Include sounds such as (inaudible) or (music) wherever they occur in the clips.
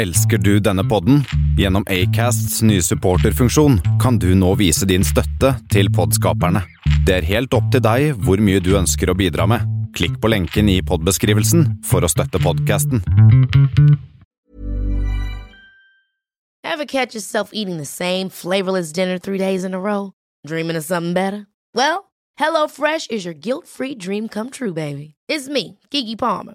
Elsker du denne podden? Gjennom Acasts nye supporterfunksjon kan du nå vise din støtte til podskaperne. Det er helt opp til deg hvor mye du ønsker å bidra med. Klikk på lenken i podbeskrivelsen for å støtte podkasten. Ever catch yourself eating the same flavorless dinner three days in a row? Dreaming of something better? Well, HelloFresh is your guilt-free dream come true, baby. It's me, Kiki Palmer.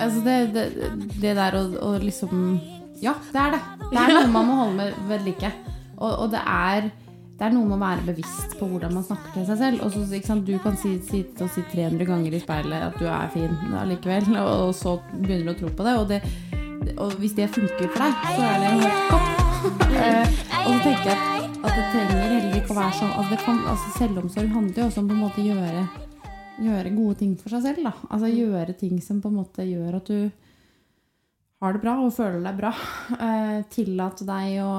altså det, det, det der å, å liksom Ja, det er det. Det er noe man må holde med ved like. Og, og det, er, det er noe med å være bevisst på hvordan man snakker til seg selv. Også, sant, Du kan si, si, si 300 ganger i speilet at du er fin allikevel, og, og så begynner du å tro på det. Og, det, og hvis det funker for deg, så er det helt topp. Eh, og så tenker jeg at, at det trenger heller ikke å være sånn altså det kan, altså Selvomsorg handler jo også om på en å gjøre gjøre gode ting for seg selv. Da. Altså gjøre ting som på en måte gjør at du har det bra og føler deg bra. (laughs) Eh, tillate deg å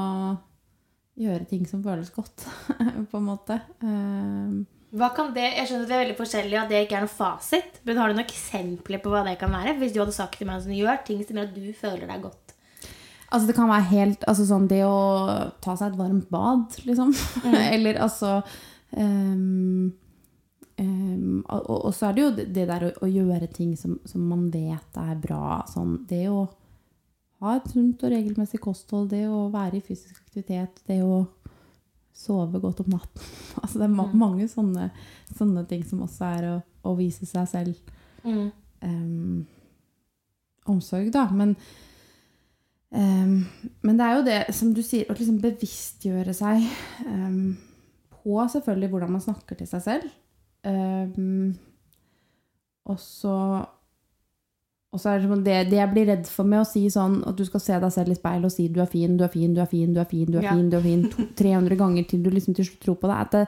gjøre ting som føles godt, (laughs) på en måte. Eh, Hva kan det, jeg skjønner at det er veldig forskjellig, og det ikke er noe fasit. Men har du noen eksempler på hva det kan være? Hvis du hadde sagt til meg sånn, gjør ting som gjør at du føler deg godt. altså det kan være helt altså sånn Det å ta seg et varmt bad, liksom. (laughs) Eller altså ehm, ehm, og, og så er det jo det der å, å gjøre ting som, som man vet er bra. Sånn, det å ha et sunt og regelmessig kosthold, det å være i fysisk aktivitet, det å sove godt om natten. (laughs) Altså det er ma mange sånne, sånne ting som også er å, å vise seg selv ehm, omsorg, da. Men, um, men det er jo det, som du sier, å liksom bevisstgjøre seg på selvfølgelig hvordan man snakker til seg selv. Ehm, og så og så er det, det, det jeg blir redd for med å si sånn at du skal se deg selv i speilet og si du er fin, du er fin, du er fin, du er fin, du er fin, du er fin, to, (laughs) 300 ganger til du liksom til slutt tror på det, at det,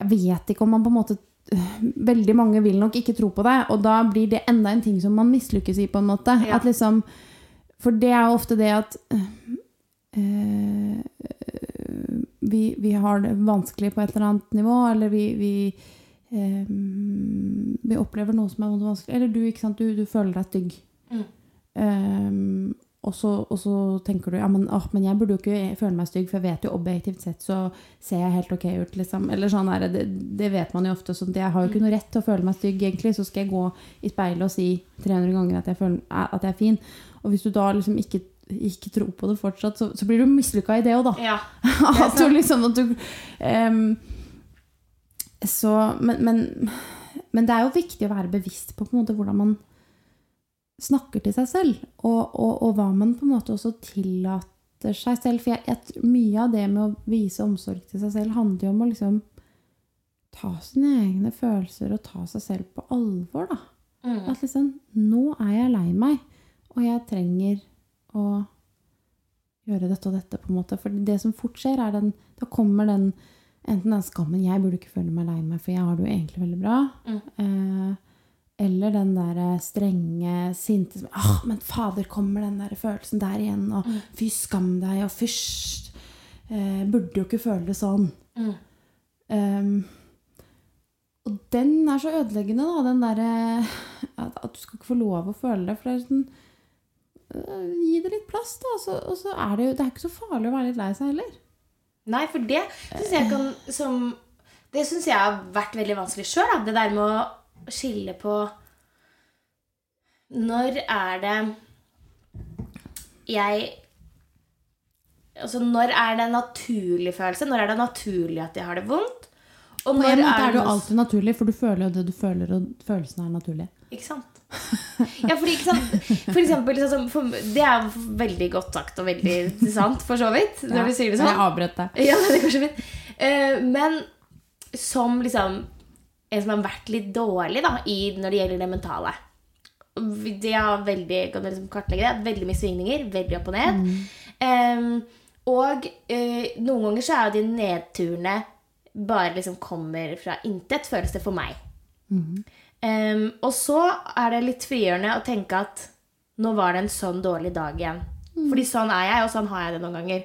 jeg vet ikke om man på en måte Veldig mange vil nok ikke tro på det, og da blir det enda en ting som man mislykkes i, på en måte. Ja. At liksom, for det er jo ofte det at eh, vi, vi har det vanskelig på et eller annet nivå, eller vi, vi, eh, vi opplever noe som er vondt og vanskelig. Eller du, du, du føler deg stygg. Mm. Um, og, så, og så tenker du ja, men, åh, men jeg burde jo ikke føle meg stygg, for jeg vet jo objektivt sett så ser jeg helt ok ut. Liksom. Eller sånn er det, det, det vet man jo ofte. Sånn, jeg har jo ikke noe rett til å føle meg stygg, egentlig. Så skal jeg gå i speilet og si 300 ganger at jeg, føler, at jeg er fin. Og hvis du da liksom ikke, ikke tror på det fortsatt, så, så blir du mislykka i det òg, da. Ja. (laughs) at du liksom at du um, Så men, men, men det er jo viktig å være bevisst på, på en måte, hvordan man snakker til seg selv, og, og, og hva man på en måte også tillater seg selv. For jeg, jeg, mye av det med å vise omsorg til seg selv handler jo om å liksom ta sine egne følelser og ta seg selv på alvor, da. Mm. At liksom Nå er jeg lei meg, og jeg trenger å gjøre dette og dette, på en måte. For det som fort skjer, er den Da kommer den enten den skammen 'Jeg burde ikke føle meg lei meg, for jeg har det jo egentlig veldig bra'. Eh, eller den der strenge, sinte som ah, 'Men fader, kommer den der følelsen der igjen?' Og 'fy, skam deg', og 'fysj'. Eh, burde jo ikke føle det sånn. Mm. Um, og den er så ødeleggende, da. Den derre at, at du skal ikke få lov å føle det. For det er sånn Gi det litt plass, da. Og så, og så er det jo Det er ikke så farlig å være litt lei seg heller. Nei, for det syns jeg kan som Det syns jeg har vært veldig vanskelig sjøl. Det der med å skille på Når er det jeg Altså, når er det en naturlig følelse? Når er det naturlig at jeg har det vondt? Og På en måte er det jo alltid naturlig, for du føler jo det du føler, og følelsene er naturlige. Ikke sant? Ja, fordi, ikke sant? For eksempel, sånn for, Det er veldig godt sagt og veldig sant, for så vidt, når Ja, du sier det sånn. Jeg avbrøt deg. Ja, det går så fint. Uh, men som liksom en som har vært litt dårlig da, i, når det gjelder det mentale. Det har veldig, kan liksom kartlegge det, veldig mye svingninger, veldig opp og ned. Em, og uh, noen ganger så er jo de nedturene bare liksom kommer fra intet, føles det for meg. Em, og så er det litt frigjørende å tenke at nå var det en sånn dårlig dag igjen. Fordi sånn er jeg, og sånn har jeg det noen ganger.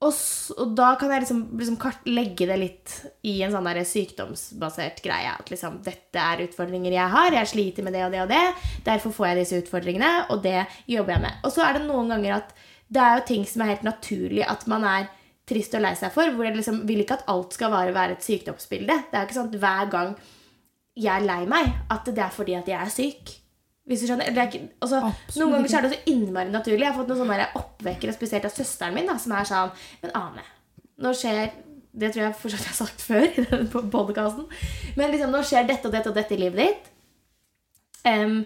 Og, så, og da kan jeg liksom, liksom kart- legge det litt i en sånn der sykdomsbasert greie. At liksom, dette er utfordringer jeg har, jeg sliter med det og det og det. Derfor får jeg disse utfordringene, og det jobber jeg med. Og så er det noen ganger at det er jo ting som er helt naturlig at man er trist og lei seg for. Hvor jeg liksom vil ikke at alt skal være et sykdomsbilde. Det er jo ikke sånn at hver gang jeg er lei meg, at det er fordi at jeg er syk. Hvis du skjønner? Er ikke, altså, noen ganger er det så innmari naturlig. Jeg har fått noen sånne oppvekkere, spesielt av søsteren min, da, som er sånn Men Ane, nå skjer Det tror jeg fortsatt jeg har sagt før i denne podkasten. Men liksom, nå skjer dette og dette og dette i livet ditt. Um,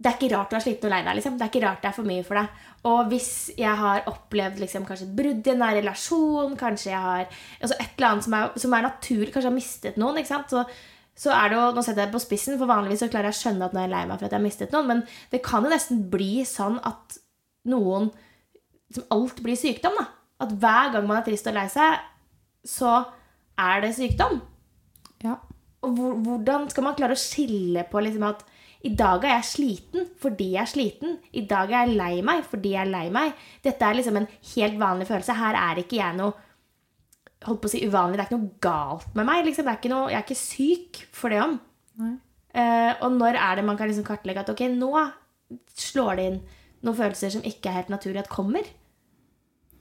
det er ikke rart du er sliten og lei deg. Liksom. Det er ikke rart det er for mye for deg. Og hvis jeg har opplevd liksom, kanskje et brudd i en nær relasjon, kanskje jeg har altså et eller annet som er, som er naturlig, kanskje jeg har mistet noen, ikke sant? Så, så er det jo, Nå setter jeg det på spissen, for vanligvis så klarer jeg å skjønne at nå er jeg lei meg for at jeg har mistet noen, men det kan jo nesten bli sånn at noen som alt blir sykdom. da. At hver gang man er trist og lei seg, så er det sykdom. Ja. Og hvor, hvordan skal man klare å skille på liksom at i dag er jeg sliten fordi jeg er sliten. I dag er jeg lei meg fordi jeg er lei meg. Dette er liksom en helt vanlig følelse. Her er ikke jeg noe holdt på å si uvanlig. Det er ikke noe galt med meg. Liksom. Det er ikke noe, jeg er ikke syk for det om. Eh, og når er det man kan liksom kartlegge at ok, nå slår det inn noen følelser som ikke er helt naturlig at kommer?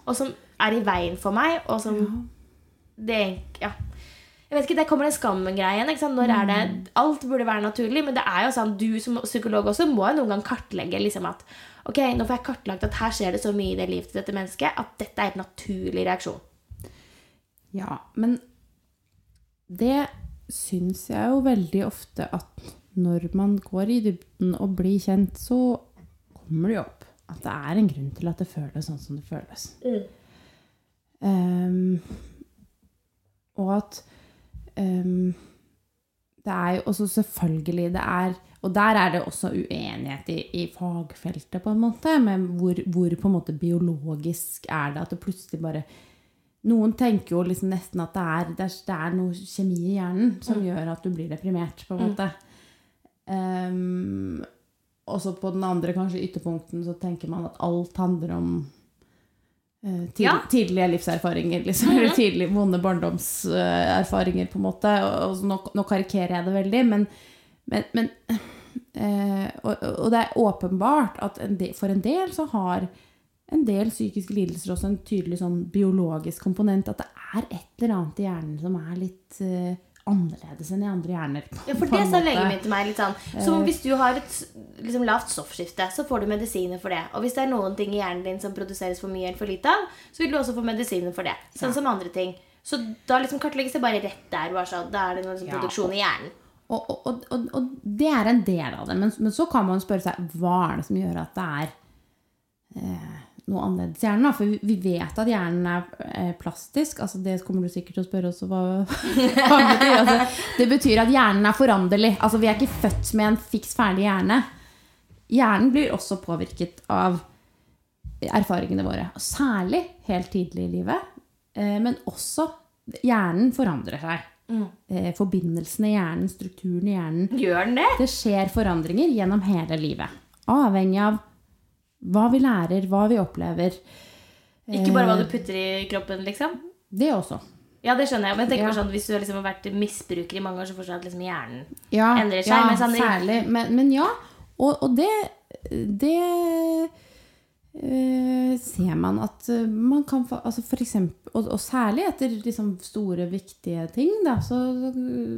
Og som er i veien for meg, og som det Ja. Jeg vet ikke, Der kommer den skammen-greien. Når er det, Alt burde være naturlig, men det er jo sånn, du som psykolog også må jo noen gang kartlegge liksom at ok, nå får jeg kartlagt at her skjer det så mye i det livet til dette mennesket at dette er en naturlig reaksjon. Ja, men det syns jeg jo veldig ofte at når man går i dybden og blir kjent, så kommer det jo opp at det er en grunn til at det føles sånn som det føles. Ehm, og at um, det er jo også selvfølgelig det er Og der er det også uenighet i, i fagfeltet, på en måte, med hvor, hvor på en måte biologisk er det at det plutselig bare noen tenker jo liksom nesten at det er, det er, det er noe kjemi i hjernen som gjør at du blir deprimert, på en måte. Um, og så på den andre kanskje ytterpunkten så tenker man at alt handler om uh, tid, Ja. tidlige livserfaringer, liksom. Eller tidlige vonde barndomserfaringer, på en måte. Og, og så nå, nå karikerer jeg det veldig, men, men, men uh, og, og det er åpenbart at en del, for en del så har en del psykiske lidelser også en tydelig sånn biologisk komponent. At det er et eller annet i hjernen som er litt uh, annerledes enn i andre hjerner. Ja, for det sa legen min til meg. litt sånn Som hvis du har et liksom, lavt stoffskifte, så får du medisiner for det. Og hvis det er noen ting i hjernen din som produseres for mye eller for lite av, så vil du også få medisiner for det. Sånn som andre ting. Så da liksom kartlegges det bare rett der. Bare sånn, da er det noen liksom, produksjon i hjernen. Og, og, og, og, og det er en del av det. Men, men så kan man spørre seg hva er det som gjør at det er eh, noe annerledes i hjernen. Da? For vi, vet at hjernen er eh, plastisk. Altså, det kommer du sikkert til å spørre også hva, (laughs) hva betyr. Altså, det betyr at hjernen er foranderlig. Altså, vi er ikke født med en fiks ferdig hjerne. Hjernen blir også påvirket av erfaringene våre. Særlig helt tidlig i livet. Eh, men også hjernen forandrer seg. Mm. forbindelsene i hjernen, strukturen i hjernen. Gjør den det? Det skjer forandringer gjennom hele livet. Avhengig av hva vi lærer, hva vi opplever. Ikke bare hva du putter i kroppen, liksom? Det også. Ja, det skjønner jeg. Men jeg tenker Ja. sånn, hvis du liksom har vært misbruker i mange år, så forstår jeg at liksom hjernen Ja, endrer seg. ja men sånn, særlig. Men, men ja. Og, og det, det øh, ser man at eh, man kan altså for eksempel, og, og særlig etter liksom store, viktige ting, da, så,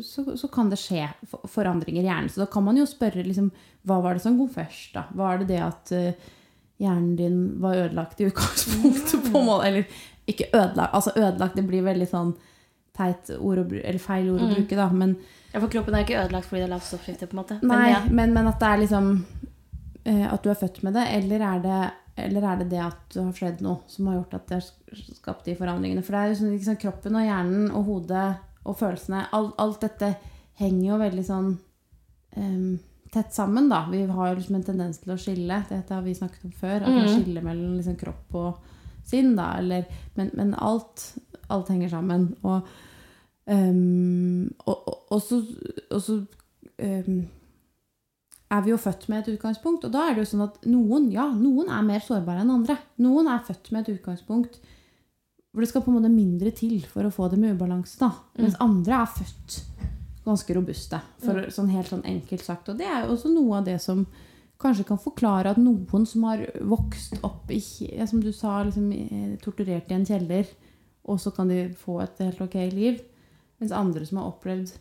så, så kan det skje forandringer i hjernen. Så da kan man jo spørre liksom, hva var det som kom først? da? Var det det at eh, hjernen din var ødelagt i utgangspunktet? på en måte, Eller ikke ødelagt, altså ødelagt, det blir veldig sånn teit ord å, eller feil ord å Mm. bruke, da. Men, Ja, for kroppen er ikke ødelagt fordi det er lavt stoffskifte, på en måte. nei, Men ja. men, men at det er liksom eh, At du er født med det, eller er det, eller er det det at det har skjedd noe som har gjort at det har skapt de forandringene? For det er jo sånn, ikke kroppen og hjernen og hodet og følelsene alt, alt dette henger jo veldig sånn em, tett sammen, da. Vi har jo liksom en tendens til å skille. Dette har vi snakket om før. At man Mhm. skiller mellom liksom kropp og sinn, da. Eller, men, men alt, alt henger sammen. Og, um, og, og, og så, og så um, er vi jo født med et utgangspunkt. Og da er det jo sånn at noen, ja, noen er mer sårbare enn andre. Noen er født med et utgangspunkt hvor det skal på en måte mindre til for å få det med ubalanse. da. Mens andre er født ganske robuste, for, sånn helt sånn enkelt sagt. Og det er jo også noe av det som kanskje kan forklare at noen som har vokst opp i, som du sa, liksom, eh, torturert i en kjeller, og så kan de få et helt ok liv. Mens andre som har opplevd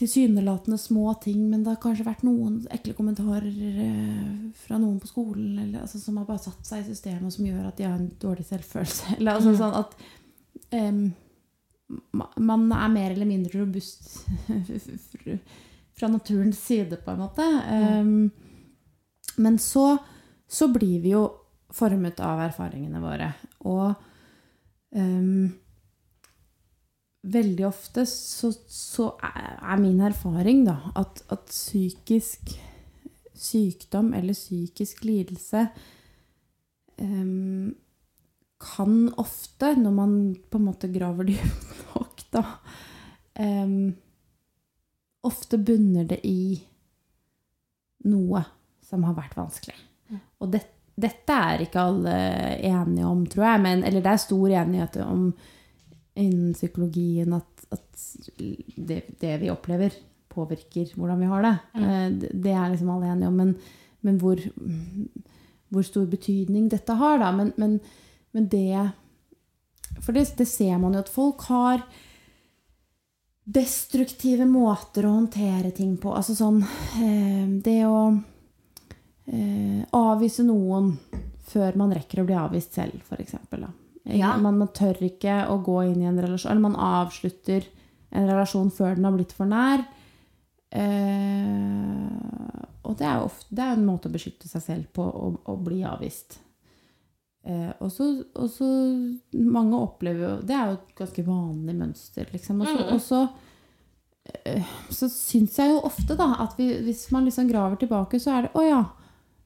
tilsynelatende små ting, men det har kanskje vært noen ekle kommentarer eh, fra noen på skolen eller, altså, som har bare satt seg i systemet, og som gjør at de har en dårlig selvfølelse. (laughs) Eller, altså, sånn at ma- man er mer eller mindre robust (laughs) fra naturens side, på en måte. Um, men så, så blir vi jo formet av erfaringene våre. Og um, veldig ofte så, så er min erfaring da, at, at psykisk sykdom eller psykisk lidelse em, kan ofte, når man på en måte graver dypt nok, da um, Ofte bunner det i noe som har vært vanskelig. Og det, dette er ikke alle enige om, tror jeg. Men, eller det er stor enighet om innen psykologien at, at det, det vi opplever, påvirker hvordan vi har det. Eh, det- Det er liksom alle enige om. Men, men hvor, hvor stor betydning dette har, da. Men, men, men det For det, det ser man jo at folk har destruktive måter å håndtere ting på. Altså sånn eh, Det å eh, avvise noen før man rekker å bli avvist selv, f.eks. Ja. Man, man tør ikke å gå inn i en relasjon, eller man avslutter en relasjon før den har blitt for nær. Eh, og det er jo ofte, det er en måte å beskytte seg selv på, å, å bli avvist. Eh, og så Mange opplever jo Det er jo et ganske vanlig mønster, liksom. Og så, Mm. og så, eh, så syns jeg jo ofte, da, at vi, hvis man liksom graver tilbake, så er det Å ja,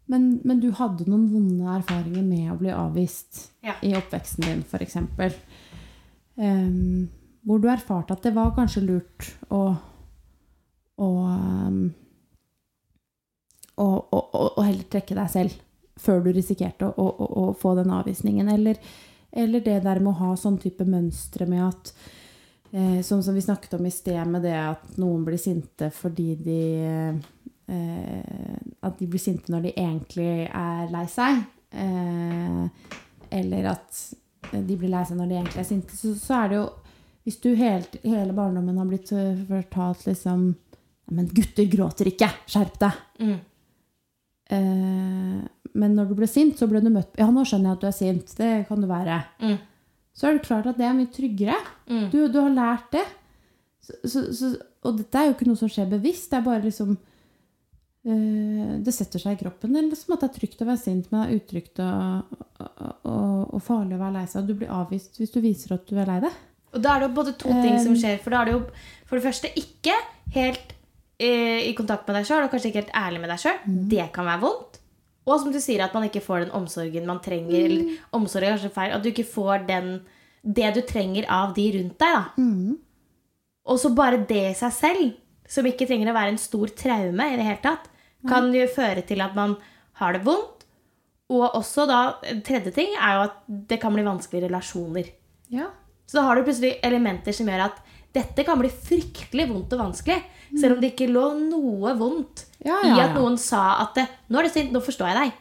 men, men du hadde noen vonde erfaringer med å bli avvist Ja. i oppveksten din, f.eks. Um, hvor du erfarte at det var kanskje lurt å å, um, å, å heller trekke deg selv før du risikerte å, å, å få den avvisningen. Eller, eller det der med å ha sånn type mønstre med at eh, Som, som vi snakket om i sted, med det at noen blir sinte fordi de eh, At de blir sinte når de egentlig er lei seg. Eh, eller at de blir lei seg når de egentlig er sinte. Så, så er det jo Hvis du helt, hele barndommen har blitt eh, fortalt liksom Men gutter gråter ikke! Skjerp deg! Mm. Eh, men når du ble sint, så ble du møtt Ja, nå skjønner jeg at du er sint. Det kan du være. Mm. Så er det klart at det er mye tryggere. Mm. Du, du har lært det. Så, så, så, og dette er jo ikke noe som skjer bevisst. Det er bare liksom øh, Det setter seg i kroppen. Det er liksom at det er trygt å være sint, men det er utrygt og, og, og, og farlig å være lei seg. Og du blir avvist hvis du viser at du er lei deg. Og da er det jo både to ting som Um, skjer. For da er det jo for det første ikke helt eh, i kontakt med deg sjøl, og kanskje ikke helt ærlig med deg sjøl. Mm. Det kan være vondt. Og som du sier, at man ikke får den omsorgen man trenger. Mm. Eller omsorg er kanskje feil. At du ikke får den, det du trenger av de rundt deg. da. Mm. Og så bare det i seg selv, som ikke trenger å være en stor traume i det hele tatt, kan jo føre til at man har det vondt. Og også da, tredje ting er jo at det kan bli vanskelige relasjoner. Ja. Så da har du plutselig elementer som gjør at dette kan bli fryktelig vondt og vanskelig. Selv om det ikke lå noe vondt Ja, i ja, at noen sa at 'Nå er du sint, nå forstår jeg deg'.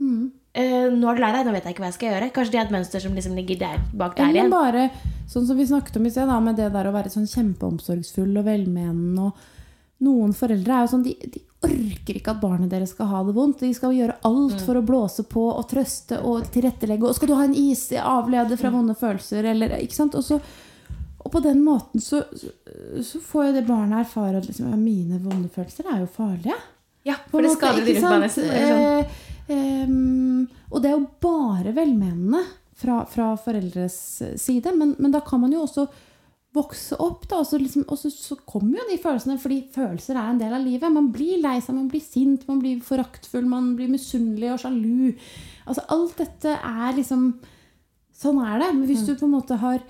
Mm. Uh, 'Nå er du lei deg, nå vet jeg ikke hva jeg skal gjøre'. Kanskje det er et mønster som liksom ligger der bak der Eller igjen. bare sånn som vi snakket om i sted, med det der å være sånn kjempeomsorgsfull og velmenende. og Noen foreldre er jo sånn, de, de orker ikke at barnet deres skal ha det vondt. De skal gjøre alt Mm. for å blåse på og trøste og tilrettelegge. Og skal du ha en is, avlede Mm. fra vonde følelser, eller ikke sant? Og så, og på den måten så, så, får jo det barnet erfare at liksom, mine vonde følelser er jo farlige. Ja, for det skader de rundt meg nesten. Sånn. Eh, eh, og det er jo bare velmenende fra, fra foreldres side, men, men da kan man jo også vokse opp, da, og så, liksom, og så, så kommer jo de følelsene, fordi følelser er en del av livet. Man blir lei seg, man blir sint, man blir foraktfull, man blir misunnelig og sjalu. Altså, alt dette er liksom Sånn er det. Men hvis du på en måte har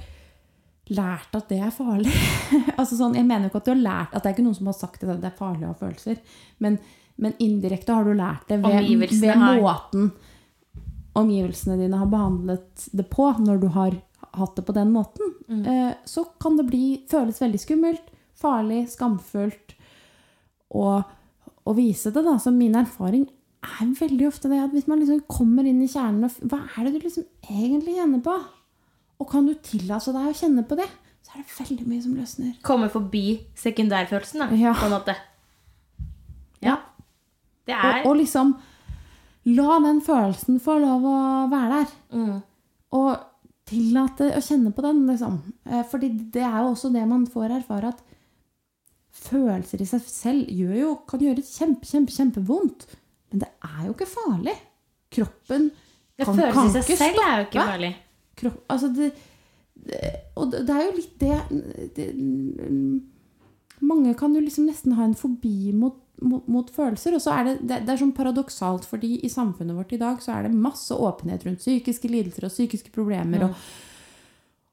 lært at det er farlig (laughs) altså sånn, Jeg mener jo ikke at du har lært at det er ikke noen som har sagt at det er farlig å ha følelser, men, men indirekte har du lært det ved, ved måten omgivelsene dine har behandlet det på når du har hatt det på den måten. Eh, så kan det bli, føles veldig skummelt, farlig, skamfullt å vise det. da. Så min erfaring er veldig ofte det at hvis man liksom kommer inn i kjernen og Hva er det du liksom egentlig kjenner på? Og kan du tillate deg å kjenne på det, så er det veldig mye som løsner. Komme forbi sekundærfølelsen, da, Ja. på en måte. Ja. Det Og, er og liksom la den følelsen få lov å være der. mm. Og tillate å kjenne på den, liksom. Eh, Fordi det er jo også det man får erfare, at følelser i seg selv gjør jo, kan gjøre kjempe, kjempe, kjempevondt. Men det er jo ikke farlig. Kroppen kan, kan, stoppe. Følelser i seg selv er jo ikke farlig. Kropp, altså det, det, og det, er jo litt det, det Mange kan jo liksom nesten ha en fobi mot, mot, mot følelser. Og så er det, det, det er sånn paradoksalt, fordi i samfunnet vårt i dag så er det masse åpenhet rundt psykiske lidelser og psykiske problemer. Og,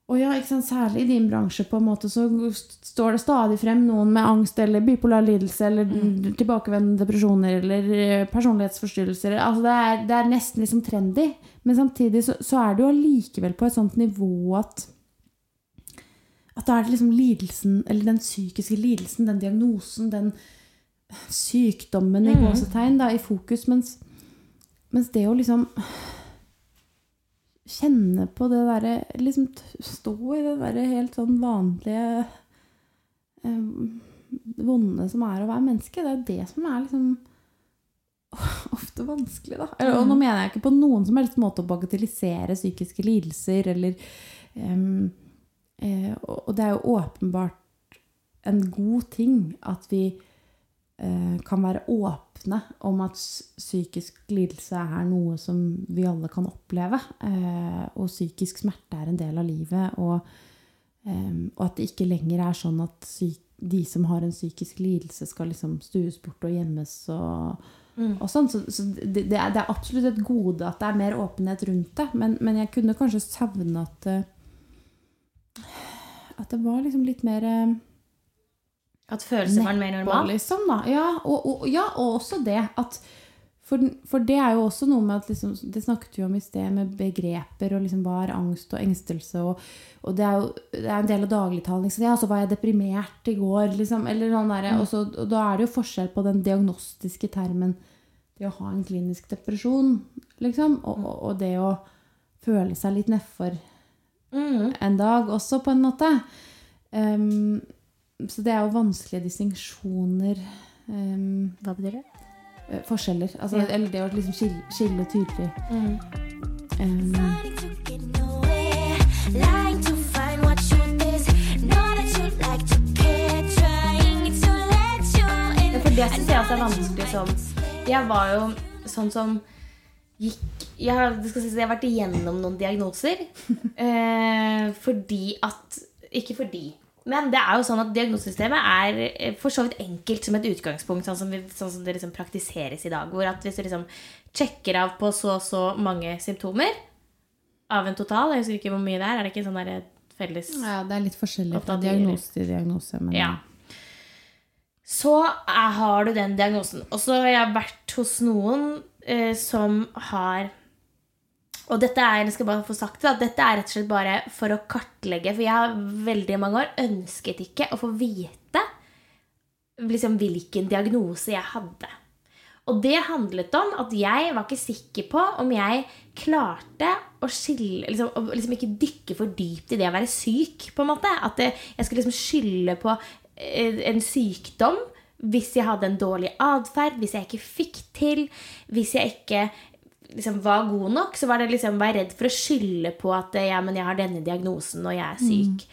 og ja, særlig i din bransje på en måte så står det stadig frem noen med angst eller bipolar lidelse eller tilbakevendende depresjoner eller eh, personlighetsforstyrrelser. Altså det, er, det er nesten liksom trendy. Men samtidig så, så er det jo allikevel på et sånt nivå at at da er det liksom lidelsen, eller den psykiske lidelsen, den diagnosen, den sykdommen i gåsetegn da, i fokus, mens, mens det å liksom kjenne på det derre liksom Stå i det derre helt sånn vanlige eh, vonde som er å være menneske, det er det som er liksom (laughs) ofte vanskelig, da. Eller, Og nå mener jeg ikke på noen som helst måte å bagatellisere psykiske lidelser eller um, eh, Og det er jo åpenbart en god ting at vi kan være åpne om at psykisk lidelse er noe som vi alle kan oppleve. Eh, og psykisk smerte er en del av livet. Og, og at det ikke lenger er sånn at de som har en psykisk lidelse, skal liksom stues bort og gjemmes og, og sånn. Så, så det, det, er, det er absolutt et gode at det er mer åpenhet rundt det. Men, men jeg kunne kanskje savne at at det var liksom litt mer eh, At følelser var mer nedpå, normalt. Liksom. Ja, og, og, ja, og også det at for, for det er jo også noe med at liksom, Det snakket vi om i sted, med begreper og liksom hva er angst og engstelse. Og, og det er jo det er en del av dagligtalen. Liksom. Ja, så var jeg deprimert i går. Liksom, eller sånn der, og, så, og da er det jo forskjell på den diagnostiske termen det å ha en klinisk depresjon, liksom, og, og, og det å føle seg litt nedfor Mm. en dag også, på en måte. Ehm, så det er jo vanskelige distinksjoner. um, Hva betyr det? Uh, forskjeller. Altså, Ja. Eller det å liksom skille, skille tydelig. Mm. Um, det syns jeg også er vanskelig som Jeg var jo sånn som gikk Jeg har, det skal sies, jeg har vært igjennom noen diagnoser. (laughs) Eh, fordi at Ikke fordi. Men det er jo sånn at diagnosesystemet er eh, for så vidt enkelt som et utgangspunkt, sånn som, vi, sånn som det liksom praktiseres i dag. Hvor at hvis du liksom sjekker av på så og så mange symptomer av en total Jeg husker ikke hvor mye det er. Er det ikke sånn der felles ja, det er litt forskjellig fra diagnose til diagnose. Men Ja. Så er, har du den diagnosen. Og så har jeg vært hos noen eh, som har Og dette er jeg skal bare få sagt det, dette er rett og slett bare for å kartlegge. For jeg har veldig mange år ønsket ikke å få vite liksom, hvilken diagnose jeg hadde. Og det handlet om at jeg var ikke sikker på om jeg klarte å skille liksom, å liksom ikke dykke for dypt i det å være syk. på en måte. At jeg skulle liksom skylde på eh, en sykdom hvis jeg hadde en dårlig atferd, hvis jeg ikke fikk til, hvis jeg ikke liksom, var god nok. Så var det liksom være redd for å skylde på at ja, men jeg har denne diagnosen og jeg er syk.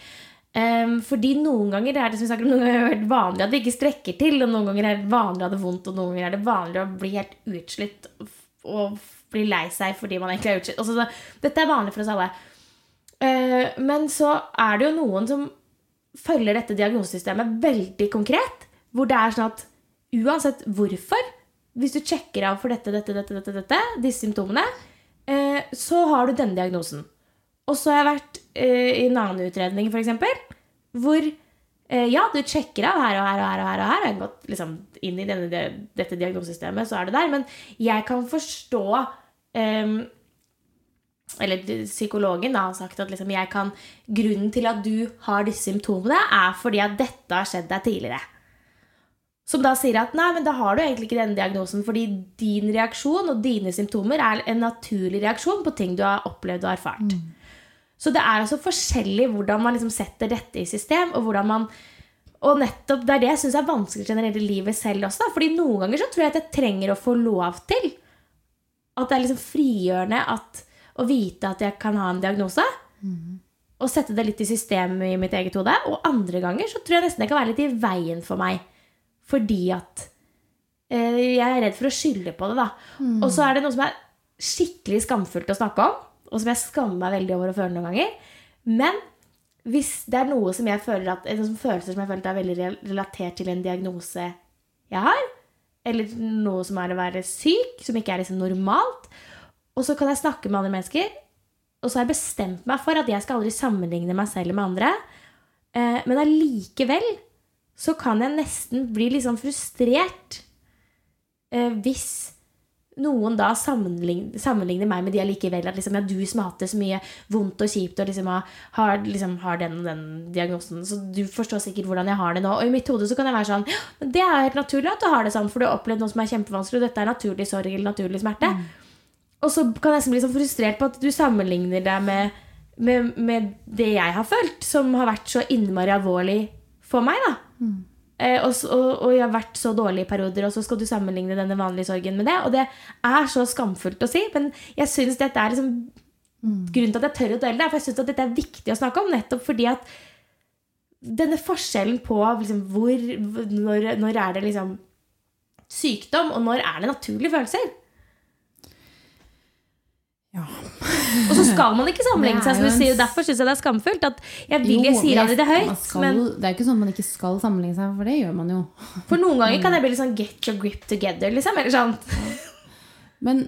Ehm, fordi noen ganger er det som vi snakker om, noen ganger er det vanlig at vi ikke strekker til, og noen ganger er det vanlig å ha det vondt, og noen ganger er det vanlig å bli helt utslitt og, bli lei seg fordi man egentlig er utslitt. Altså, det, dette er vanlig for oss alle. Uh, men så er det jo noen som følger dette diagnosesystemet veldig konkret, hvor det er sånn at uansett hvorfor, hvis du sjekker av for dette, dette, dette, dette, dette disse symptomene, eh, så har du denne diagnosen. Og så har jeg vært eh, i en annen utredning, f.eks., hvor eh, ja, du sjekker av her og her og her. og her, og her. Jeg har gått liksom, inn i denne, dette diagnosesystemet, så er det der. Men jeg kan forstå ehm, Eller psykologen da, har sagt at liksom, kan, grunnen til at du har disse symptomene, er fordi at dette har skjedd deg tidligere. Som da sier at nei, men da har du egentlig ikke denne diagnosen, fordi din reaksjon og dine symptomer er en naturlig reaksjon på ting du har opplevd og erfart. Så det er altså forskjellig hvordan man liksom setter dette i system, og hvordan man og nettopp det er det jeg syns er vanskelig generelt i livet selv også. Da. Fordi noen ganger så tror jeg at jeg trenger å få lov til. At det er liksom frigjørende at, å vite at jeg kan ha en diagnose. Og sette det litt i systemet i mitt eget hode. Og andre ganger så tror jeg nesten det kan være litt i veien for meg. Fordi at eh, jeg er redd for å skylde på det, da. Og så er det noe som er skikkelig skamfullt å snakke om, og som jeg skammer meg veldig over å føle noen ganger. Men hvis det er noe som jeg føler at, som følelser som jeg føler at er veldig relatert til en diagnose jeg har, eller noe som er å være syk, som ikke er liksom normalt, og så kan jeg snakke med andre mennesker, og så har jeg bestemt meg for at jeg skal aldri sammenligne meg selv med andre, eh, men allikevel så kan jeg nesten bli litt sånn frustrert eh, hvis noen da sammenligner, sammenligner meg med de allikevel. At liksom, ja, du som har hatt det så mye vondt og kjipt og liksom har, har, liksom, har den og den diagnosen, så du forstår sikkert hvordan jeg har det nå. Og i mitt hode så kan jeg være sånn men Det er helt naturlig at du har det sånn, for du har opplevd noe som er kjempevanskelig, og dette er naturlig sorg eller naturlig smerte. Og så kan jeg nesten bli så frustrert på at du sammenligner deg med, med, med det jeg har følt, som har vært så innmari alvorlig for meg. da. Eh, og, og, og jeg har vært så dårlig i perioder, og så skal du sammenligne denne vanlige sorgen med det. Og det er så skamfullt å si, men jeg syns dette er liksom grunnen til at jeg tør å dele det. For jeg syns dette er viktig å snakke om, nettopp fordi at denne forskjellen på liksom, hvor, når, når er det liksom sykdom, og når er det naturlige følelser? Ja. Og så skal man ikke sammenligne seg, som du sier. Derfor syns jeg det er skamfullt. At jeg vil jeg sier aldri det høyt, skal, men Det er jo ikke sånn at man ikke skal sammenligne seg, for det gjør man jo. for noen ganger (laughs) kan jeg bli litt sånn get your grip together, liksom. Eller sånn. Men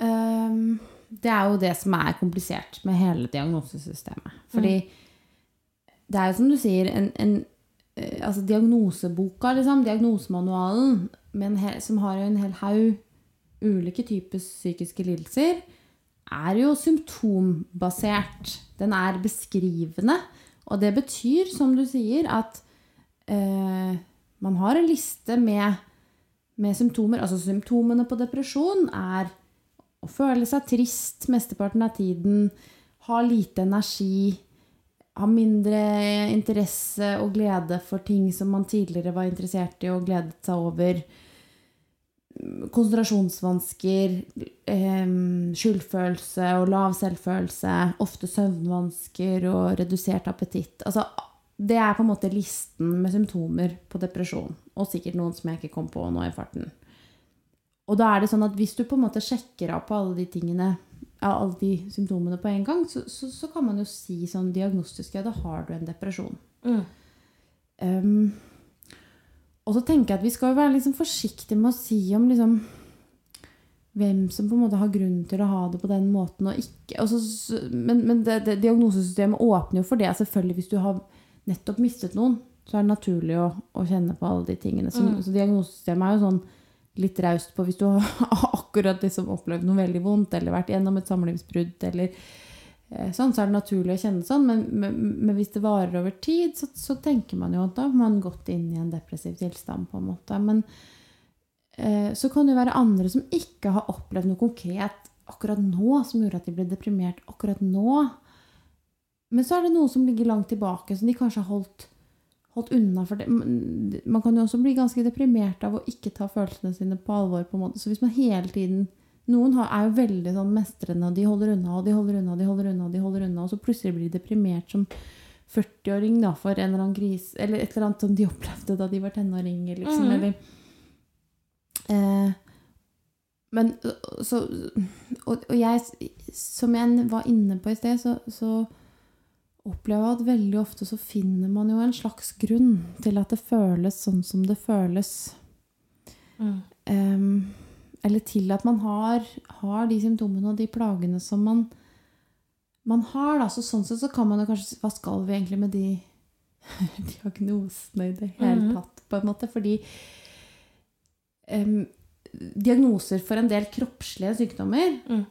um, det er jo det som er komplisert med hele diagnosesystemet. Fordi det er jo som du sier, en, en, eh, altså diagnoseboka, liksom, diagnosemanualen, hel, som har jo en hel haug ulike typer psykiske lidelser, er jo symptombasert. Den er beskrivende. Og det betyr, som du sier, at eh, man har en liste med med symptomer. Altså symptomene på depresjon er å føle seg trist mesteparten av tiden, ha lite energi, ha mindre interesse og glede for ting som man tidligere var interessert i og gledet seg over. Konsentrasjonsvansker, eh, skyldfølelse og lav selvfølelse, ofte søvnvansker og redusert appetitt. Altså, det er på en måte listen med symptomer på depresjon. Og sikkert noen som jeg ikke kom på nå i farten. Og da er det sånn at hvis du på en måte sjekker av på alle de tingene, alle de symptomene på en gang, så, så, så kan man jo si sånn diagnostisk ja, da har du en depresjon. Um, og så tenker jeg at vi skal være liksom forsiktige med å si om liksom hvem som på en måte har grunn til å ha det på den måten og ikke. Og så, men men det, det, diagnosesystemet åpner jo for det. Selvfølgelig hvis du har nettopp mistet noen, så er det naturlig å, å kjenne på alle de tingene. Så, så diagnosesystemet er jo sånn litt raust på hvis du (laughs) har akkurat liksom opplevd noe veldig vondt, eller vært gjennom et samlivsbrudd, eller sånn, så er det naturlig å kjenne sånn. Men, men, men hvis det varer over tid, så, så tenker man jo at da har man gått inn i en depressiv tilstand, på en måte. Men eh, så kan det være andre som ikke har opplevd noe konkret akkurat nå, som gjorde at de ble deprimert akkurat nå. Men så er det noe som ligger langt tilbake, som de kanskje har holdt, holdt unna. For det. Man kan jo også bli ganske deprimert av å ikke ta følelsene sine på alvor. på en måte. Så hvis man hele tiden Noen er jo veldig sånn mestrende, og de holder unna og de holder unna, de holder unna, de holder unna, og så plutselig blir de deprimert som 40-åring da, for en eller annen gris, eller et eller annet som de (laughs) opplevde da de var tenåringer, liksom, mm. eller eh, Men så og, og jeg, som jeg var inne på i sted, så, så opplever jeg at veldig ofte så finner man jo en slags grunn til at det føles sånn som det føles. Mm. Ehm, eller til at man har, har de symptomene og de plagene som man, man har. Da. Så sånn sett så kan man jo kanskje Hva skal vi egentlig med de (laughs) diagnosene i det hele Mhm. tatt? på en måte, Fordi um, diagnoser for en del kroppslige sykdommer Mm.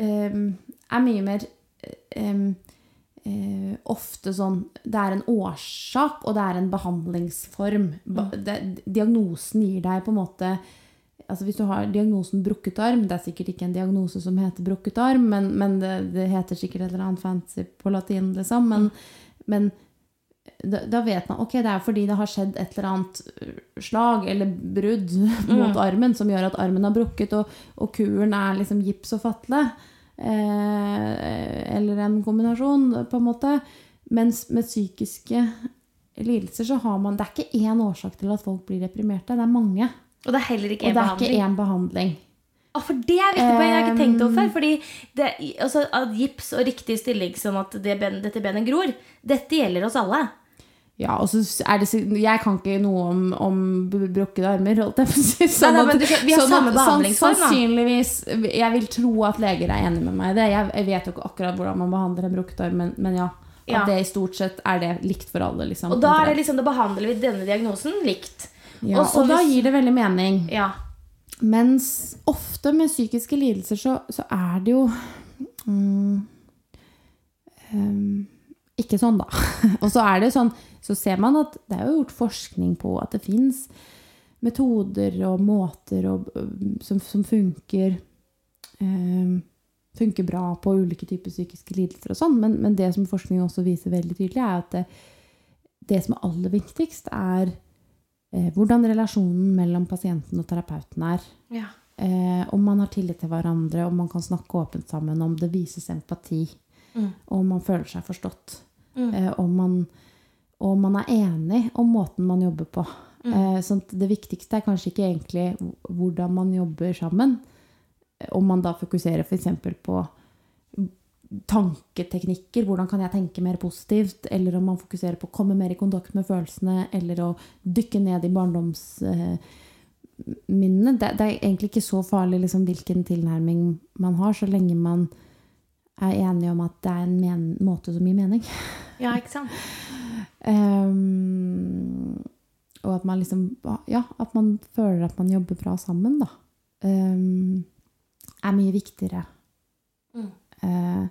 um, er mye mer um, eh, ofte sånn Det er en årsak, og det er en behandlingsform. Ba, det, diagnosen gir deg på en måte Altså Hvis du har diagnosen brukket arm Det er sikkert ikke en diagnose som heter brukket arm, men, men det, det heter sikkert et eller annet fancy på latin, liksom. Men, men da, da vet man ok, det er fordi det har skjedd et eller annet slag eller brudd (laughs) mot armen som gjør at armen har brukket, og, og kuren er liksom gips og fatle. Eh, eller en kombinasjon, på en måte. Mens med psykiske lidelser så har man Det er ikke én årsak til at folk blir deprimerte, det er mange. Og det er heller ikke er behandling. ikke én behandling. Å, for det er viktig poeng. Jeg har ikke tenkt over før. Fordi det, altså, at gips og riktig stilling sånn at det ben, dette benet gror, dette gjelder oss alle. Ja, og så er det Jeg kan ikke noe om, om brukkede armer, holdt jeg på å si. Sånn nei, nei, du vi har sånn samme behandlingsform. Sannsynligvis Jeg vil tro at leger er enig med meg i det. Jeg, jeg vet jo ikke akkurat hvordan man behandler en brukket arm, men, men ja. At Ja. det i stort sett er det likt for alle, liksom. Og da, er det liksom, da behandler vi denne diagnosen likt. Ja, og så og da hvis- gir det veldig mening. Ja. Mens ofte med psykiske lidelser så, så er det jo mm, um, Ikke sånn, da. (laughs) og så er det sånn Så ser man at det er jo gjort forskning på at det fins metoder og måter og, som, som funker um, Funker bra på ulike typer psykiske lidelser og sånn, men, men det som forskning også viser veldig tydelig, er at det, det som er aller viktigst, er hvordan relasjonen mellom pasienten og terapeuten er. ja. Eh, om man har tillit til hverandre, om man kan snakke åpent sammen, om det vises empati, Mm. om man føler seg forstått. Mm. Eh, om, man, om man er enig om måten man jobber på. Mm. Eh, sånn det viktigste er kanskje ikke egentlig hvordan man jobber sammen. Eh, Om man da fokuserer f.eks. på tanketeknikker, hvordan kan jeg tenke mer positivt, eller om man fokuserer på å komme mer i kontakt med følelsene, eller å dykke ned i barndomsminnene. Det, det er egentlig ikke så farlig liksom, hvilken tilnærming man har, så lenge man er enige om at det er en men måte som gir mening. ja, ikke sant? um, (laughs) og at man liksom Ja, at man føler at man jobber bra sammen, da. Um, er mye viktigere Mm. eh,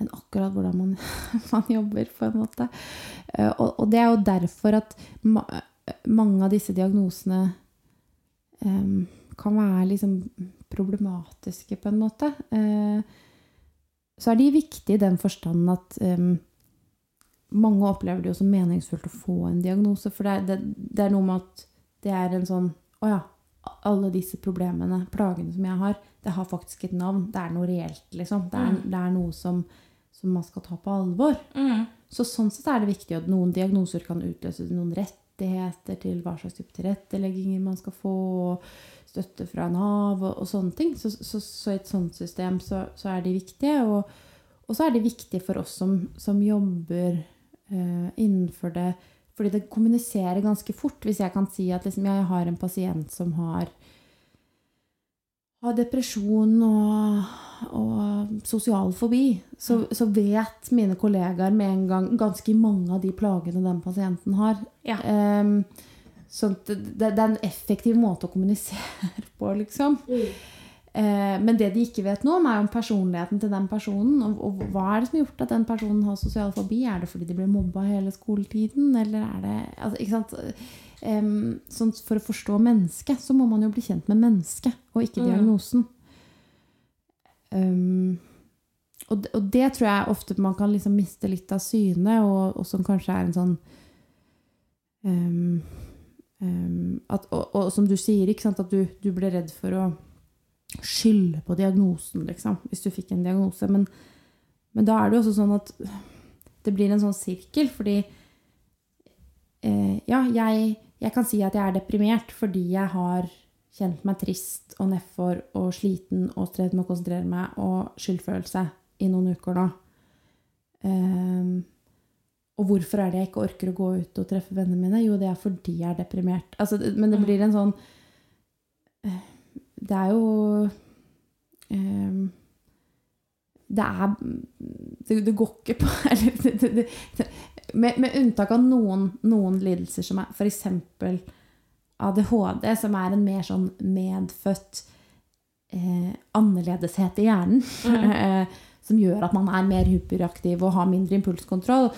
enn akkurat hvordan man, (laughs) man jobber, på en måte. Eh, og, og det er jo derfor at ma mange av disse diagnosene um, kan være liksom problematiske, på en måte. Uh, så er de viktige i den forstand at um, mange opplever det jo som meningsfullt å få en diagnose. For det, er- det, det er noe med at det er en sånn Å ja, alle disse problemene, plagene som jeg har, det har faktisk et navn. Det er noe reelt, liksom. Det er, det er noe som, som man skal ta på alvor. Mm. Så sånn sett er det viktig at noen diagnoser kan utløse noen rettigheter til hva slags type tilrettelegginger man skal få, støtte fra Nav og, og sånne ting. Så, så, så i et sånt system så, så er de viktige. Og, og så er de viktige for oss som, som jobber eh, innenfor det. Fordi det kommuniserer ganske fort. Hvis jeg kan si at liksom, jeg har en pasient som har har depresjon og, og sosial fobi, så, så vet mine kollegaer med en gang ganske mange av de plagene den pasienten har. Ja. Um, så det, det er en effektiv måte å kommunisere (laughs) på, liksom. Eh, men det de ikke vet noe om, er om personligheten til den personen. Og, og hva er det som har gjort at den personen har sosial fobi? Er det fordi de ble mobba hele skoletiden, eller er det altså, ikke sant? Um, sånn for å forstå mennesket, så må man jo bli kjent med mennesket, og ikke Mm. diagnosen. Em, og, og det tror jeg ofte man kan liksom miste litt av syne, og, og som kanskje er en sånn um, at, og, og som du sier, sant, at du, du ble redd for å skylde på diagnosen, liksom, hvis du fikk en diagnose. Men, men da er det jo også sånn at det blir en sånn sirkel, fordi eh, Ja, jeg, jeg kan si at jeg er deprimert fordi jeg har kjent meg trist og nedfor og sliten og strevd med å konsentrere meg og skyldfølelse i noen uker nå. Ehm, og hvorfor er det jeg ikke orker å gå ut og treffe vennene mine? Jo, det er fordi jeg er deprimert. Altså, men det blir en sånn eh, Det er jo ehm, Det er det, det går ikke på (laughs) eller, det, det, det, med, med unntak av noen, noen lidelser som er f.eks. ADHD, som er en mer sånn medfødt eh, annerledeshet i hjernen. mm. (laughs) som gjør at man er mer hyperaktiv og har mindre impulskontroll.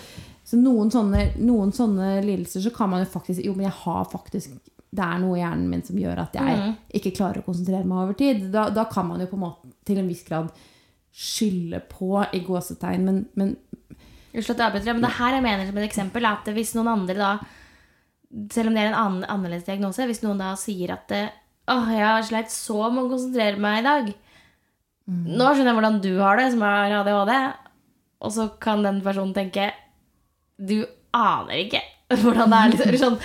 Så noen sånne, noen sånne lidelser så kan man jo faktisk Jo, men jeg har faktisk Det er noe i hjernen min som gjør at jeg Mhm. ikke klarer å konsentrere meg over tid. Da, da kan man jo på en måte til en viss grad skylde på i gåsetegn, men, men Unnskyld at jeg avbryter, men det her jeg mener som et eksempel er at hvis noen andre da Selv om det er en annen, annerledes diagnose, hvis noen da sier at Åh, jeg har sleit så med å konsentrere meg i dag. Nå skjønner jeg hvordan du har det, som har ADHD. Og så kan den personen tenke Du aner ikke hvordan det er. Liksom, (laughs) sånn.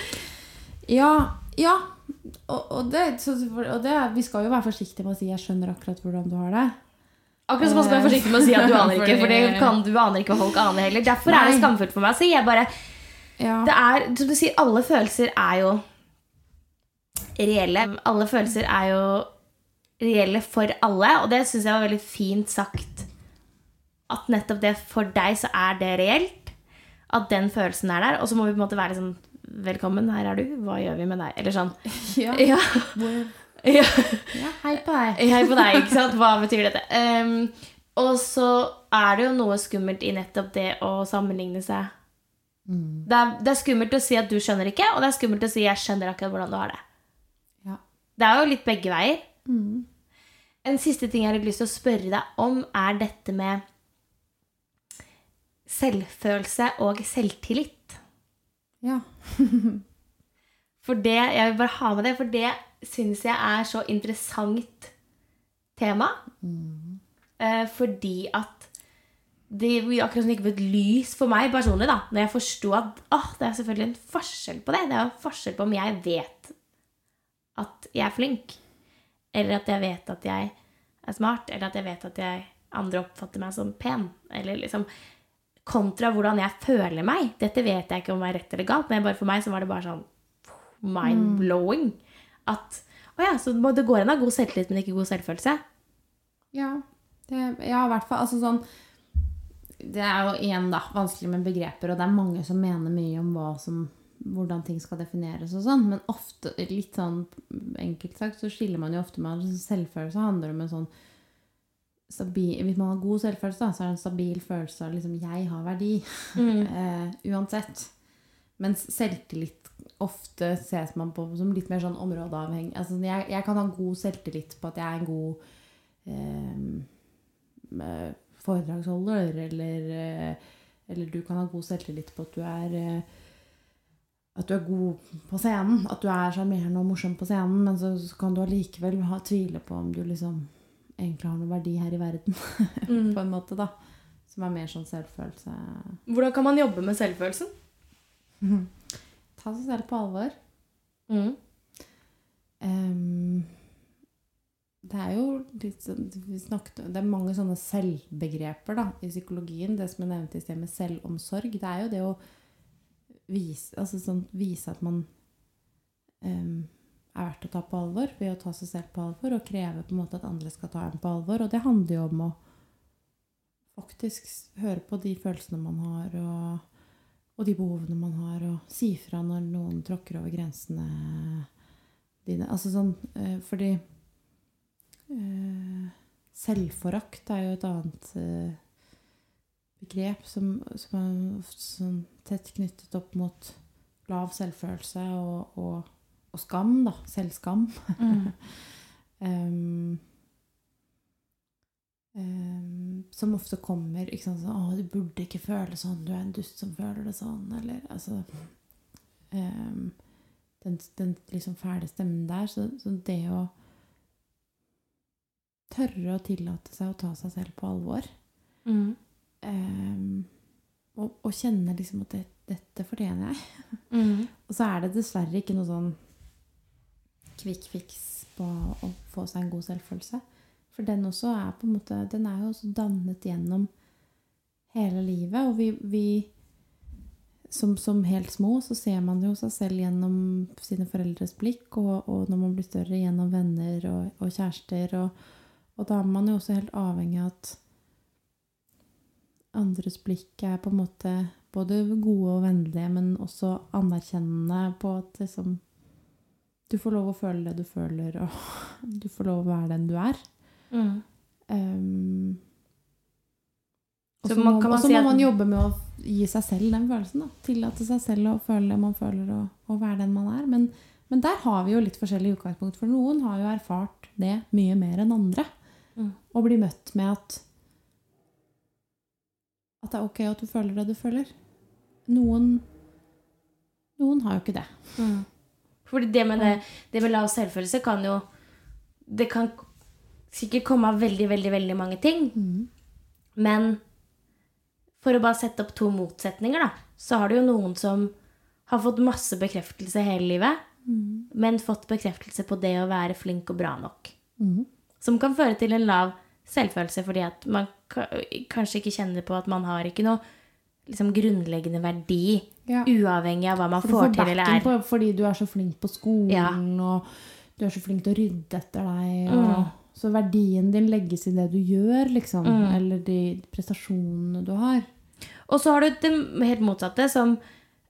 Ja, ja. Og, og, det, så, og det, vi skal jo være forsiktige med å si 'jeg skjønner akkurat hvordan du har det'. Akkurat som man skal være forsiktig med å si at du (laughs) aner ikke, for det kan du aner ikke hva folk aner heller. Derfor er det skamfullt for meg å si. Jeg bare, Ja. det er, som du sier, alle følelser er jo reelle. Alle følelser er jo reelle for alle, og det syns jeg var veldig fint sagt. At nettopp det for deg så er det reelt. At den følelsen er der. Og så må vi på en måte være sånn Velkommen, her er du. Hva gjør vi med deg? Eller sånn. (laughs) Ja. Ja. (laughs) Ja. ja, hei på deg. Hei på deg, ikke sant? Hva betyr dette? (laughs) Um, og så er det jo noe skummelt i nettopp det å sammenligne seg. Det, er, det er skummelt å si at du skjønner ikke, og det er skummelt å si at jeg skjønner akkurat hvordan du har det. Ja. Det er jo litt begge veier. En siste ting jeg har lyst til å spørre deg om, er dette med selvfølelse og selvtillit. Ja. (laughs) For det, jeg vil bare ha med det, for det syns jeg er så interessant tema. Eh, fordi at det akkurat som det gikk opp et lys for meg personlig, da, når jeg forsto at oh, det er selvfølgelig en forskjell på det. Det er en forskjell på om jeg vet at jeg er flink, eller at jeg vet at jeg er smart, eller at jeg vet at jeg, andre oppfatter meg som pen. Eller liksom Kontra hvordan jeg føler meg. Dette vet jeg ikke om er rett eller galt, men for meg så var det bare sånn mind-blowing. At å ja, så det går an å ha god selvtillit, men ikke god selvfølelse. Ja, det, ja, i hvert fall. Altså sånn Det er jo igjen da, vanskelig med begreper, og det er mange som mener mye om hva som, hvordan ting skal defineres og sånn, men ofte, litt sånn enkelt sagt, så skiller man jo ofte med at selvfølelse handler om en sånn stabil, Hvis man har god selvfølelse, så er det en stabil følelse av liksom 'jeg har verdi', (laughs) eh, uansett. Mens selvtillit ofte ses man på som litt mer sånn områdeavhengig. Altså, jeg, jeg kan ha god selvtillit på at jeg er en god eh, foredragsholder, eller, eller du kan ha god selvtillit på at du er at du er god på scenen, at du er sjarmerende og morsom på scenen, men så, så kan du allikevel tvile på om du liksom egentlig har noen verdi her i verden, (laughs) på en måte, da. Som er mer sånn selvfølelse. Hvordan kan man jobbe med selvfølelsen? (laughs) Ta seg selv på alvor. Mm. Um, det er jo litt sånn Det er mange sånne selvbegreper da, i psykologien. Det som jeg nevnte i sted med selvomsorg. Det er jo det å vise, altså sånn, vise at man ehm, er verdt å ta på alvor ved å ta seg selv på alvor og kreve på en måte at andre skal ta en på alvor. Og det handler jo om å faktisk høre på de følelsene man har, og, og de behovene man har, og si fra når noen tråkker over grensene dine. Altså sånn eh, Fordi eh, selvforakt er jo et annet eh, begrep som, som er sånn tett knyttet opp mot lav selvfølelse og, og, og skam, da. Selvskam. Mm. um, (laughs) um, som ofte kommer ikke sant, sånn 'Å, du burde ikke føle sånn. Du er en dust som føler det sånn.' Eller altså um, den, den liksom fæle stemmen der. Så, så det å tørre å tillate seg å ta seg selv på alvor Mm. um, og, og kjenne liksom at det, dette fortjener jeg. (laughs) Mm. Og så er det dessverre ikke noe sånn quick fix på å få seg en god selvfølelse. For den også er på en måte Den er jo også dannet gjennom hele livet. Og vi, vi som, som helt små så ser man jo seg selv gjennom sine foreldres blikk, og, og når man blir større gjennom venner og, og kjærester. Og, og da er man jo også helt avhengig av at andres blikk er på en måte både gode og vennlige, men også anerkjennende på at liksom Du får lov å føle det du føler, og (laughs) du får lov å være den du er. Mm. Um, og Så må, man si at... må man jobbe med å gi seg selv den følelsen. Da. Tillate seg selv å føle det man føler, og, og være den man er. Men, men der har vi jo litt forskjellig utgangspunkt, for noen har jo erfart det mye mer enn andre. Mm. Og blir møtt med at at det er ok at du føler det du føler. Noen noen har jo ikke det. Mm. Fordi det med, det, det med lav selvfølelse kan jo Det kan sikkert komme av veldig, veldig, veldig mange ting. Men for å bare sette opp to motsetninger, da, så har du jo noen som har fått masse bekreftelse hele livet, men fått bekreftelse på det å være flink og bra nok. Mm. Som kan føre til en lav selvfølelse fordi at man kanskje ikke kjenner på at man har ikke noe liksom, grunnleggende verdi, Ja. uavhengig av hva man får får til eller er. på, fordi du er så flink på skolen, Ja. og du er så flink til å rydde etter deg. Og, Mm. Så verdien din legges i det du gjør, liksom. Mm. Eller de prestasjonene du har. Og så har du det helt motsatte, som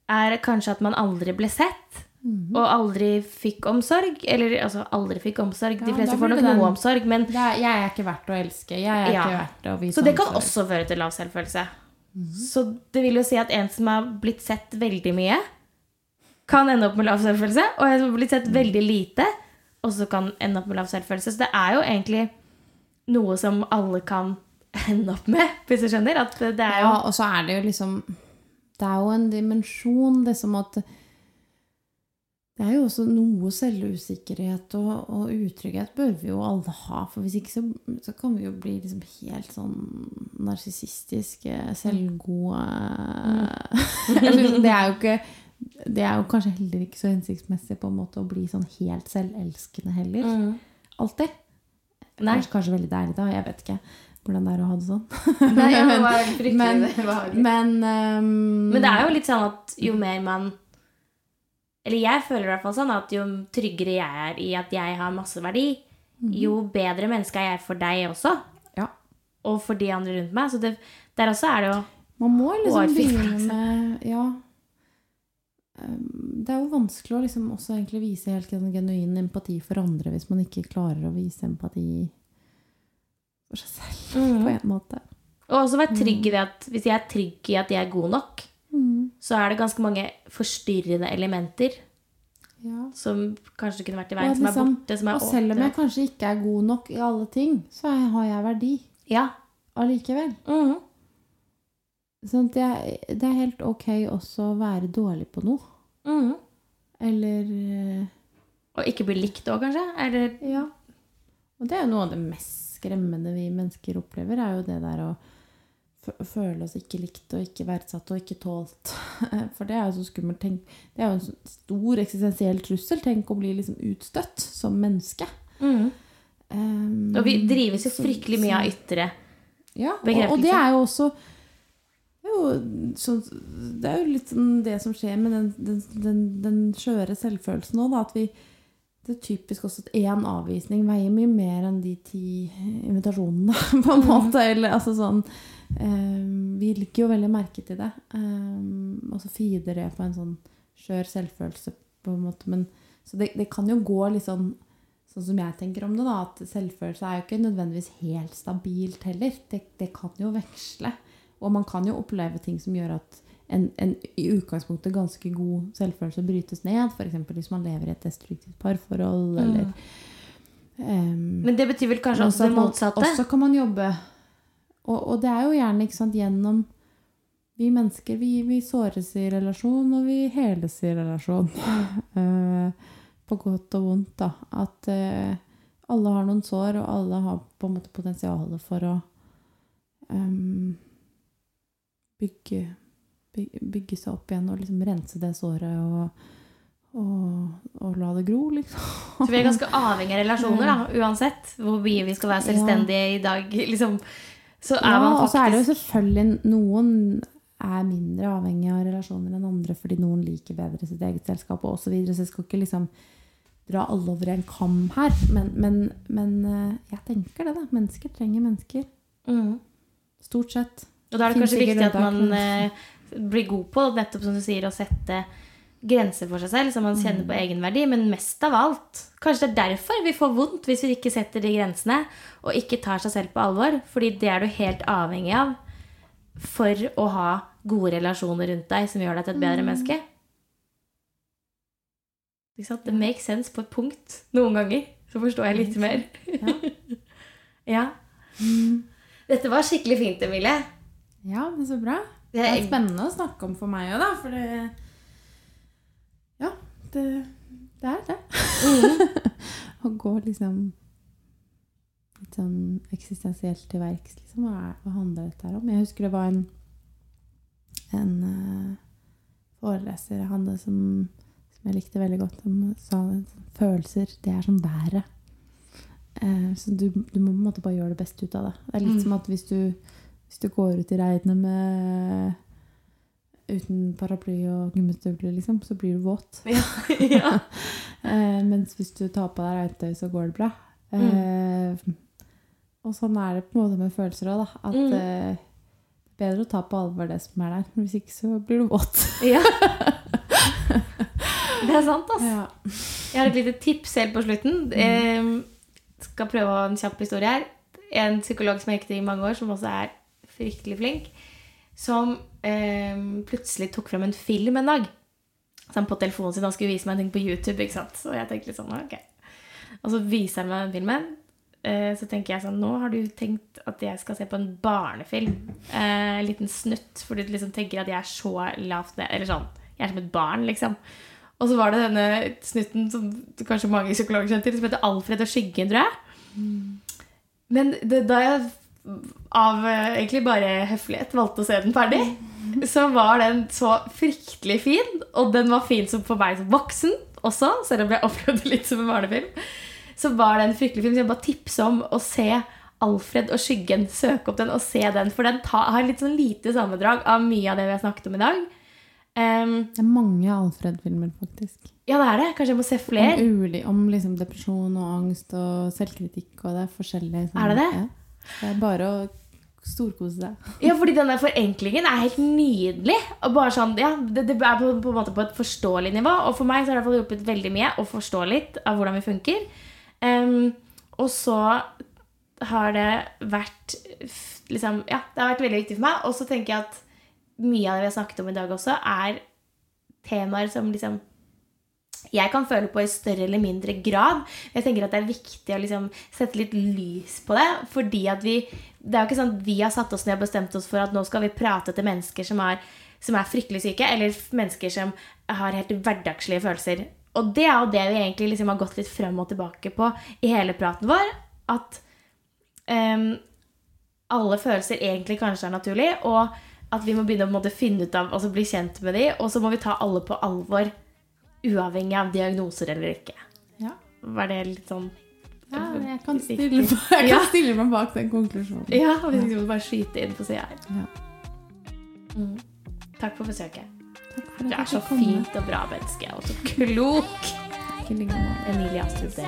er kanskje at man aldri ble sett. Mhm. Og aldri fikk omsorg. Eller altså aldri fikk omsorg. De Ja, fleste får nok noe omsorg, men er, jeg er ikke verdt å elske. Jeg er Ja. ikke verdt å vise Så det kan omsorg. også føre til lav selvfølelse. Mhm. Så det vil jo si at en som har blitt sett veldig mye, kan ende opp med lav selvfølelse. Og en som har blitt sett Mhm. veldig lite, også kan ende opp med lav selvfølelse. Så det er jo egentlig noe som alle kan (laughs) ende opp med, hvis du skjønner. At det er jo Ja, og så er det jo liksom Det er jo en dimensjon, liksom at Det er jo også noe selvusikkerhet og, og utrygghet bør vi jo alle ha. For hvis ikke så, så kan vi jo bli liksom helt sånn narsissistiske, selvgode mm. (laughs) (laughs) Det er jo ikke Det er jo kanskje heller ikke så hensiktsmessig på en måte å bli sånn helt selvelskende heller. Mm. Alltid. Kanskje, kanskje veldig deilig, da. Jeg vet ikke hvordan det er å ha det sånn. Nei, (laughs) Men- men, ehm, Men det er jo litt sånn at jo mer man Eller jeg føler i hvert fall sånn at jo tryggere jeg er i at jeg har masse verdi, jo bedre menneske er jeg for deg også. Ja. Og for de andre rundt meg. Så det, der også er det jo Man må liksom begynne altså. med Ja. Ehm, Det er jo vanskelig å liksom også egentlig vise helt genuin empati for andre hvis man ikke klarer å vise empati for seg selv, på en måte. Og også være trygg i det at hvis jeg er trygg i at jeg er god nok, så er det ganske mange forstyrrende elementer Ja. som kanskje kunne vært i veien, som er liksom, borte, som er og selv om jeg kanskje ikke er god nok i alle ting, så har jeg verdi Ja. allikevel. Mhm. Sånn at jeg, det er helt ok også å være dårlig på noe. Mhm. Eller eh, Og ikke bli likt òg, kanskje? Eller Ja. Og det er jo noe av det mest skremmende vi mennesker opplever, er jo det der å føle oss ikke likt og ikke verdsatt og ikke tålt. (laughs) For det er jo så skummelt. Tenk, det er jo en sånn stor eksistensiell trussel. Tenk å bli liksom utstøtt som menneske. Mm. Um, Og vi drives jo fryktelig mye av ytre. Ja, og, og det er jo også det er jo, så, det er jo litt sånn det som skjer med den, den, den, den skjøre selvfølelsen da, at vi det er typisk også at én avvisning veier mye mer enn de ti invitasjonene, (laughs) på en måte. Eller altså sånn eh, Vi ligger jo veldig merke til det. eh, og så feeder det på en sånn skjør selvfølelse, på en måte. Men, så det, det kan jo gå litt sånn Sånn som jeg tenker om det, da, at selvfølelse er jo ikke nødvendigvis helt stabilt heller. Det, det kan jo veksle. Og man kan jo oppleve ting som gjør at en, en i utgangspunktet ganske god selvfølelse brytes ned. F.eks. hvis man lever i et destruktivt parforhold, eller um, Men det betyr vel kanskje også det motsatte? Også kan man jobbe Og, og det er jo gjerne sant, gjennom Vi mennesker vi, vi såres i relasjon, og vi heles i relasjon. uh, (laughs) på godt og vondt, da. At uh, alle har noen sår, og alle har på en måte potensialet for å um, bygge, by- bygge seg opp igjen og liksom rense det såret og, og, og la det gro, liksom. Så vi er ganske avhengig av relasjoner, da, uansett hvor mye vi skal være selvstendige i dag. (laughs) Liksom. Så er Ja, man og så er det jo selvfølgelig noen er mindre avhengig av relasjoner enn andre fordi noen liker bedre sitt eget selskap osv. Så, videre, så jeg skal ikke liksom dra alle over en kam her. Men, men, men eh, jeg tenker det, da. Mennesker trenger mennesker. mm. Stort sett. Og da er det kanskje viktig at man eh, blir god på, nettopp som du sier, å sette grenser for seg selv, så man kjenner Mm. på egenverdi. Men mest av alt Kanskje det er derfor vi får vondt hvis vi ikke setter de grensene og ikke tar seg selv på alvor. Fordi det er du helt avhengig av for å ha gode relasjoner rundt deg som gjør deg til et Mm. bedre menneske. Ikke sant? Det makes sense på et punkt. Noen ganger så forstår jeg litt mer. ja. (laughs) Dette var skikkelig fint, Emilie. Ja, men så bra. Det er spennende å snakke om for meg òg, da. For det Ja, det, det er det. (laughs) å gå liksom litt sånn eksistensielt til verks, liksom. Hva, er, hva handler dette her om? Jeg husker det var en en uh, foreleser jeg hadde som, som jeg likte veldig godt, som sa at følelser, det er som været. Uh, så du, du må på en måte bare gjøre det beste ut av det. Det er litt Mm. som at hvis du, hvis du går ut i regnet med uten paraply og gummistøvler, liksom, så blir du våt. Ja. (laughs) ja. (laughs) Eh, mens hvis du tar på deg regntøy, så går det bra. Eh, og sånn er det på en måte med følelser òg, da. At Mm. eh, det bedre å ta på alvor det som er der. Hvis ikke så blir du våt. (laughs) ja. Det er sant, altså. Ja. Jeg har et lite tips helt på slutten. Mm. skal prøve å ha en kjapp historie her. En psykolog som jeg gikk til i mange år, som også er fryktelig flink, som eh, plutselig tok frem en film en dag. Sånn på telefonen sin. Han skulle vise meg en ting på YouTube. ikke sant? Så jeg tenkte litt sånn, ok. Og så viser han meg filmen. Eh, så tenker jeg sånn Nå har du tenkt at jeg skal se på en barnefilm. Eh, en liten snutt. For du liksom tenker at jeg er så lavt ned Eller sånn. Jeg er som et barn, liksom. Og så var det denne snutten som kanskje mange psykologer kjenner til, som heter Alfred og skyggen, tror jeg. Men det, da jeg av eh, egentlig bare høflighet valgte å se den ferdig, så var den så fryktelig fin. Og den var fin som for meg som voksen også, selv om jeg (laughs) opplevde litt som en barnefilm. Så var det en fryktelig film, så jeg bare tipser om å se Alfred og skyggen. Søke opp den og se den, for den har litt sånn lite sammendrag av mye av det vi har snakket om i dag. Um, Det er mange Alfred-filmer, faktisk. ja, det er det. Kanskje jeg må se flere. Om, uli, om liksom depresjon og angst og selvkritikk, og det er forskjellig. sånn- Er det det? Ja. Det er bare å storkose seg. Ja, fordi denne forenklingen er helt nydelig. Og bare sånn, ja, det, det er på, på en måte på et forståelig nivå. Og for meg så har det hjulpet veldig mye å forstå litt av hvordan vi funker. Um, og så har det vært liksom, Ja, det har vært veldig viktig for meg. Og så tenker jeg at mye av det vi har snakket om i dag også, er temaer som liksom jeg kan føle på i større eller mindre grad. Jeg tenker at det er viktig å liksom sette litt lys på det. Fordi at vi Det er jo ikke sånn at vi har satt oss ned og bestemt oss for at nå skal vi prate til mennesker som er, som er fryktelig syke, eller mennesker som har helt hverdagslige følelser. Og det er jo det vi egentlig liksom har gått litt frem og tilbake på i hele praten vår. At um, alle følelser egentlig kanskje er naturlig, og at vi må begynne å finne ut av altså bli kjent med de, og så må vi ta alle på alvor, uavhengig av diagnoser eller ikke. Ja. Var det litt sånn Ja, jeg kan stille, (laughs) jeg kan stille meg bak den konklusjonen. Ja, hvis ikke må bare skyte inn på sida her. Ja. Mm. Takk for besøket. Takk for Du er så komme. fint og bra menneske, og så klok. Emilie Astrup, det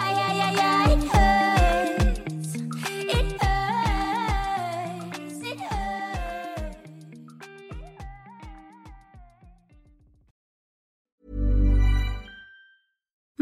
Ay,